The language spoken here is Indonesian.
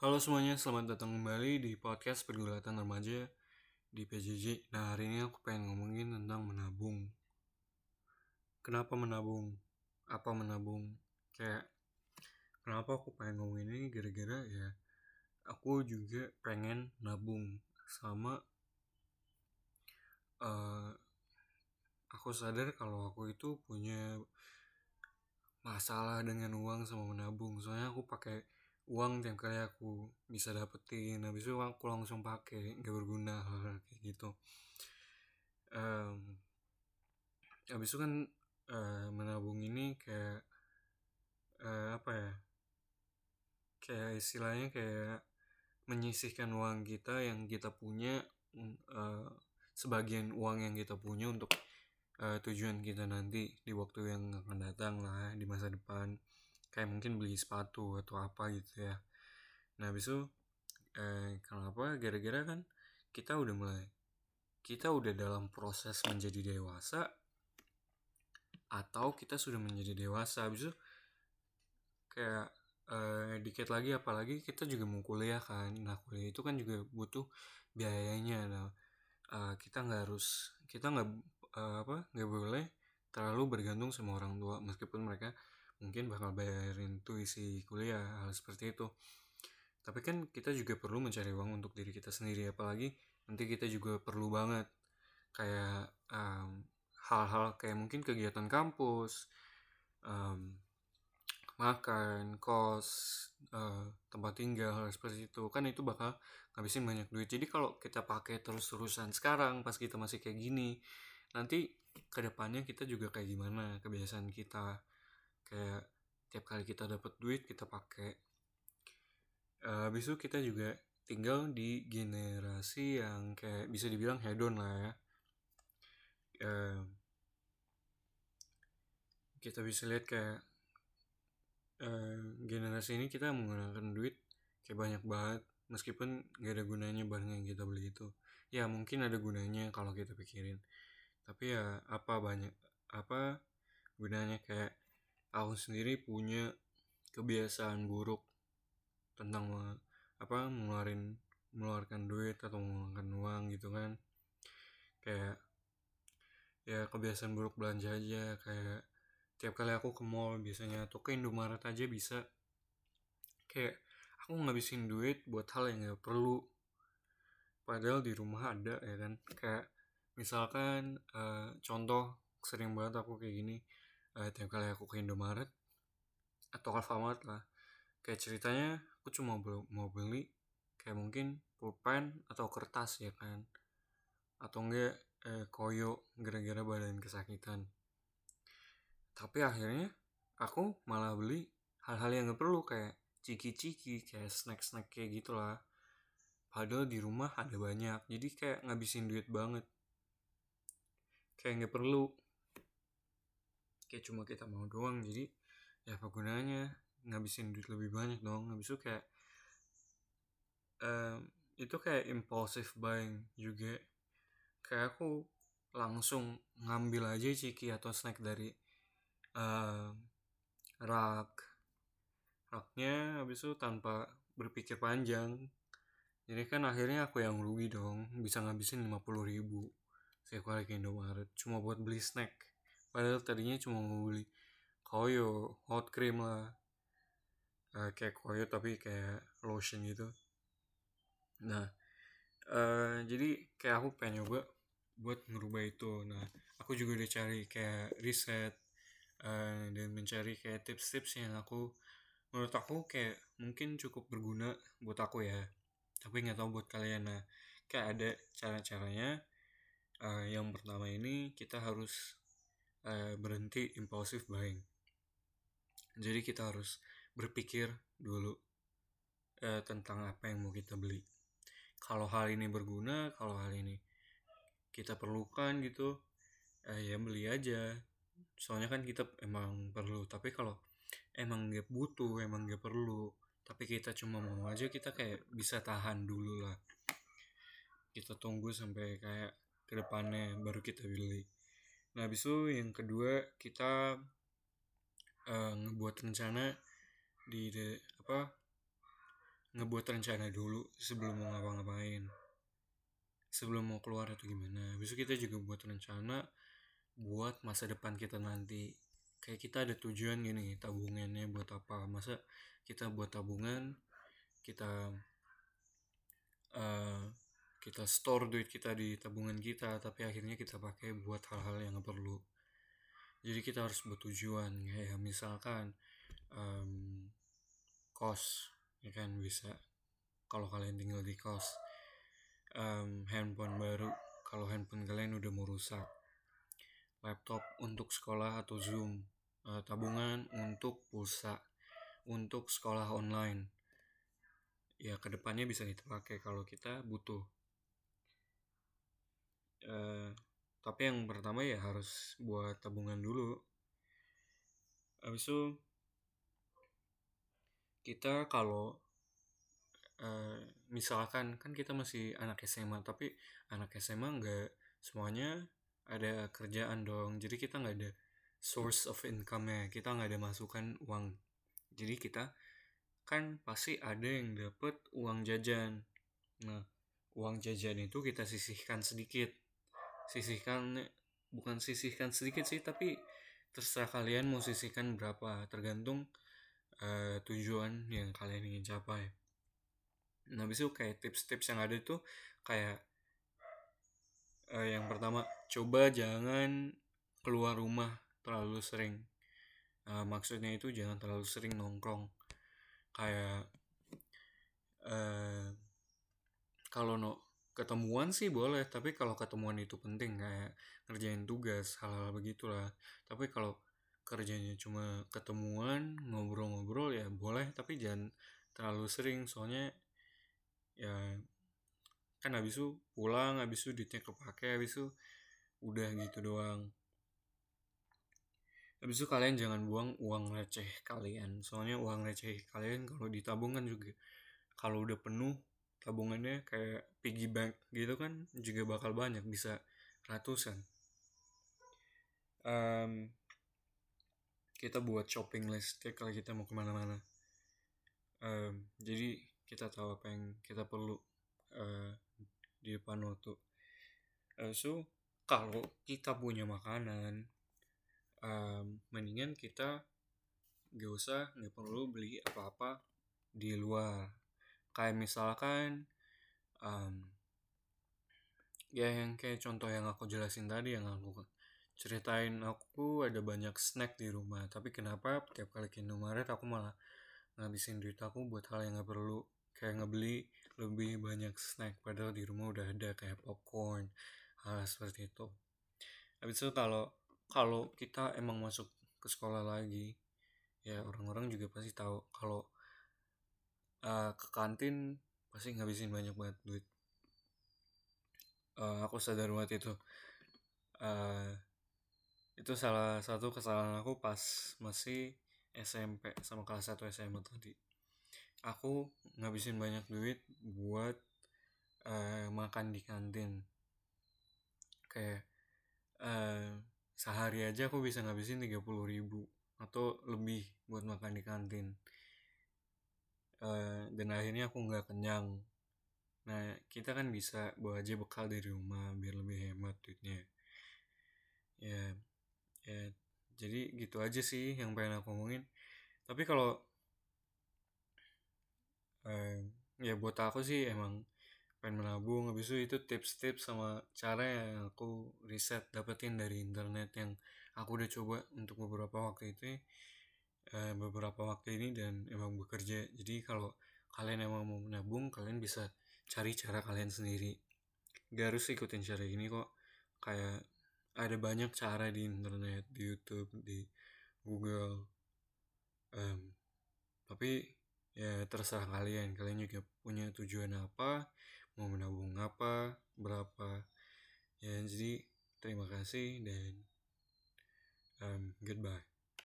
Halo semuanya, selamat datang kembali di podcast Pergulatan Remaja di PJJ. Nah, hari ini aku pengen ngomongin tentang menabung. Kenapa menabung? Apa menabung? Kayak, kenapa aku pengen ngomongin ini gara-gara ya aku juga pengen nabung sama uh, aku sadar kalau aku itu punya masalah dengan uang sama menabung soalnya aku pakai uang tiap kali aku bisa dapetin habis itu aku langsung pakai nggak berguna hal kayak gitu. Um, habis itu kan uh, menabung ini kayak uh, apa ya kayak istilahnya kayak menyisihkan uang kita yang kita punya uh, sebagian uang yang kita punya untuk uh, tujuan kita nanti di waktu yang akan datang lah di masa depan kayak mungkin beli sepatu atau apa gitu ya. Nah habis itu eh, kenapa gara-gara kan kita udah mulai kita udah dalam proses menjadi dewasa atau kita sudah menjadi dewasa. Habis itu kayak eh, dikit lagi apalagi kita juga mau kuliah kan. Nah kuliah itu kan juga butuh biayanya. Nah uh, kita nggak harus kita nggak uh, apa nggak boleh terlalu bergantung sama orang tua. Meskipun mereka mungkin bakal bayarin tuisi kuliah hal seperti itu. Tapi kan kita juga perlu mencari uang untuk diri kita sendiri apalagi nanti kita juga perlu banget kayak hal hal-hal kayak mungkin kegiatan kampus um, makan kos uh, tempat tinggal hal seperti itu. Kan itu bakal ngabisin banyak duit. Jadi kalau kita pakai terus-terusan sekarang pas kita masih kayak gini nanti ke depannya kita juga kayak gimana kebiasaan kita kayak tiap kali kita dapat duit kita pakai uh, habis itu kita juga tinggal di generasi yang kayak bisa dibilang hedon lah ya. Uh, kita bisa lihat kayak uh, generasi ini kita menggunakan duit kayak banyak banget meskipun gak ada gunanya barang yang kita beli itu. Ya mungkin ada gunanya kalau kita pikirin. Tapi ya apa banyak apa gunanya kayak aku sendiri punya kebiasaan buruk tentang apa mengeluarin mengeluarkan duit atau mengeluarkan uang gitu kan. Kayak ya kebiasaan buruk belanja aja kayak tiap kali aku ke mall biasanya atau ke Indomaret aja bisa. Kayak aku ngabisin duit buat hal yang gak perlu. Padahal di rumah ada ya kan. Kayak misalkan uh, contoh sering banget aku kayak gini uh, tiap kali aku ke Indomaret atau Alfamart lah kayak ceritanya aku cuma mau beli kayak mungkin pulpen atau kertas ya kan. Atau enggak eh, koyo gara-gara badan kesakitan. Tapi akhirnya aku malah beli hal-hal yang gak perlu kayak ciki-ciki kayak snack-snack kayak gitulah padahal di rumah ada banyak jadi kayak ngabisin duit banget. Kayak nggak perlu kayak cuma kita mau doang jadi ya apa gunanya? Ngabisin duit lebih banyak dong habis itu kayak um, itu kayak impulsive buying juga. Kayak aku langsung ngambil aja ciki atau snack dari um, rak. Raknya habis itu tanpa berpikir panjang. Jadi kan akhirnya aku yang rugi dong bisa ngabisin 50 ribu kali ke Indomaret cuma buat beli snack padahal tadinya cuma mau beli koyo hot cream lah. Uh, kayak koyo tapi kayak lotion gitu. Nah uh, jadi kayak aku pengen nyoba buat ngerubah itu. Nah aku juga udah cari kayak riset uh, dan mencari kayak tips-tips yang aku menurut aku kayak mungkin cukup berguna buat aku ya. Tapi nggak tahu buat kalian. Nah kayak ada cara-caranya. Uh, yang pertama ini kita harus uh, berhenti impulsif buying. Jadi kita harus berpikir dulu uh, tentang apa yang mau kita beli. Kalau hal ini berguna, kalau hal ini kita perlukan gitu, uh, ya beli aja. Soalnya kan kita emang perlu. Tapi kalau emang gak butuh, emang gak perlu, tapi kita cuma mau aja, kita kayak bisa tahan dulu lah. Kita tunggu sampai kayak ke depannya baru kita beli Nah, habis itu yang kedua kita uh, ngebuat rencana di de, apa ngebuat rencana dulu sebelum mau ngapa-ngapain. Sebelum mau keluar atau gimana. Besok kita juga buat rencana buat masa depan kita nanti. Kayak kita ada tujuan gini tabungannya buat apa. Masa kita buat tabungan kita uh, kita store duit kita di tabungan kita tapi akhirnya kita pakai buat hal-hal yang gak perlu. Jadi kita harus bertujuan kayak misalkan um, kos ya kan bisa. Kalau kalian tinggal di kos um, handphone baru kalau handphone kalian udah mau rusak laptop untuk sekolah atau zoom uh, tabungan untuk pulsa untuk sekolah online ya ke depannya bisa kita pakai kalau kita butuh uh, tapi yang pertama ya harus buat tabungan dulu. Habis itu kita kalau uh, misalkan kan kita masih anak SMA tapi anak SMA nggak semuanya ada kerjaan dong. Jadi kita nggak ada source of income nya kita nggak ada masukan uang. Jadi kita kan pasti ada yang dapat uang jajan. Nah uang jajan itu kita sisihkan sedikit sisihkan bukan sisihkan sedikit sih tapi terserah kalian mau sisihkan berapa. Tergantung uh, tujuan yang kalian ingin capai. Nah habis itu kayak tips-tips yang ada itu kayak uh, yang pertama coba jangan keluar rumah terlalu sering. Uh, maksudnya itu jangan terlalu sering nongkrong. Kayak uh, kalau no ketemuan sih boleh tapi kalau ketemuan itu penting kayak ngerjain tugas hal-hal begitulah. Tapi kalau kerjanya cuma ketemuan ngobrol-ngobrol ya boleh tapi jangan terlalu sering. Soalnya ya kan habis itu pulang habis itu duitnya kepake habis itu udah gitu doang. Habis itu kalian jangan buang uang receh kalian. Soalnya uang receh kalian kalau ditabungkan juga kalau udah penuh tabungannya kayak piggy bank gitu kan juga bakal banyak bisa ratusan. Um, kita buat shopping list ya kalau kita mau ke mana-mana. Um, jadi kita tahu apa yang kita perlu uh, di depan waktu. Uh, so kalau kita punya makanan um, mendingan kita gak usah nggak perlu beli apa-apa di luar kayak misalkan um, ya yang kayak contoh yang aku jelasin tadi yang aku ceritain aku ada banyak snack di rumah tapi kenapa tiap kali ke Indomaret aku malah ngabisin duit aku buat hal yang gak perlu kayak ngebeli lebih banyak snack padahal di rumah udah ada kayak popcorn hal seperti itu. Habis itu kalau kalau kita emang masuk ke sekolah lagi ya orang-orang juga pasti tahu kalau uh, ke kantin pasti ngabisin banyak banget duit. Uh, aku sadar banget itu. Uh, itu salah satu kesalahan aku pas masih SMP sama kelas 1 SMA tadi. Aku ngabisin banyak duit buat uh, makan di kantin. Kayak uh, sehari aja aku bisa ngabisin 30 ribu atau lebih buat makan di kantin uh, dan akhirnya aku nggak kenyang. Nah kita kan bisa bawa aja bekal dari rumah biar lebih hemat duitnya. Ya ya jadi gitu aja sih yang pengen aku ngomongin tapi kalau eh, ya buat aku sih emang pengen menabung habis itu itu tips-tips sama cara yang aku riset dapetin dari internet yang aku udah coba untuk beberapa waktu itu eh, beberapa waktu ini dan emang bekerja. Jadi kalau kalian emang mau menabung kalian bisa cari cara kalian sendiri. Gak harus ikutin cara ini kok. Kayak ada banyak cara di internet di YouTube di Google um, tapi ya terserah kalian. Kalian juga punya tujuan apa mau menabung apa berapa. Ya jadi terima kasih dan um, goodbye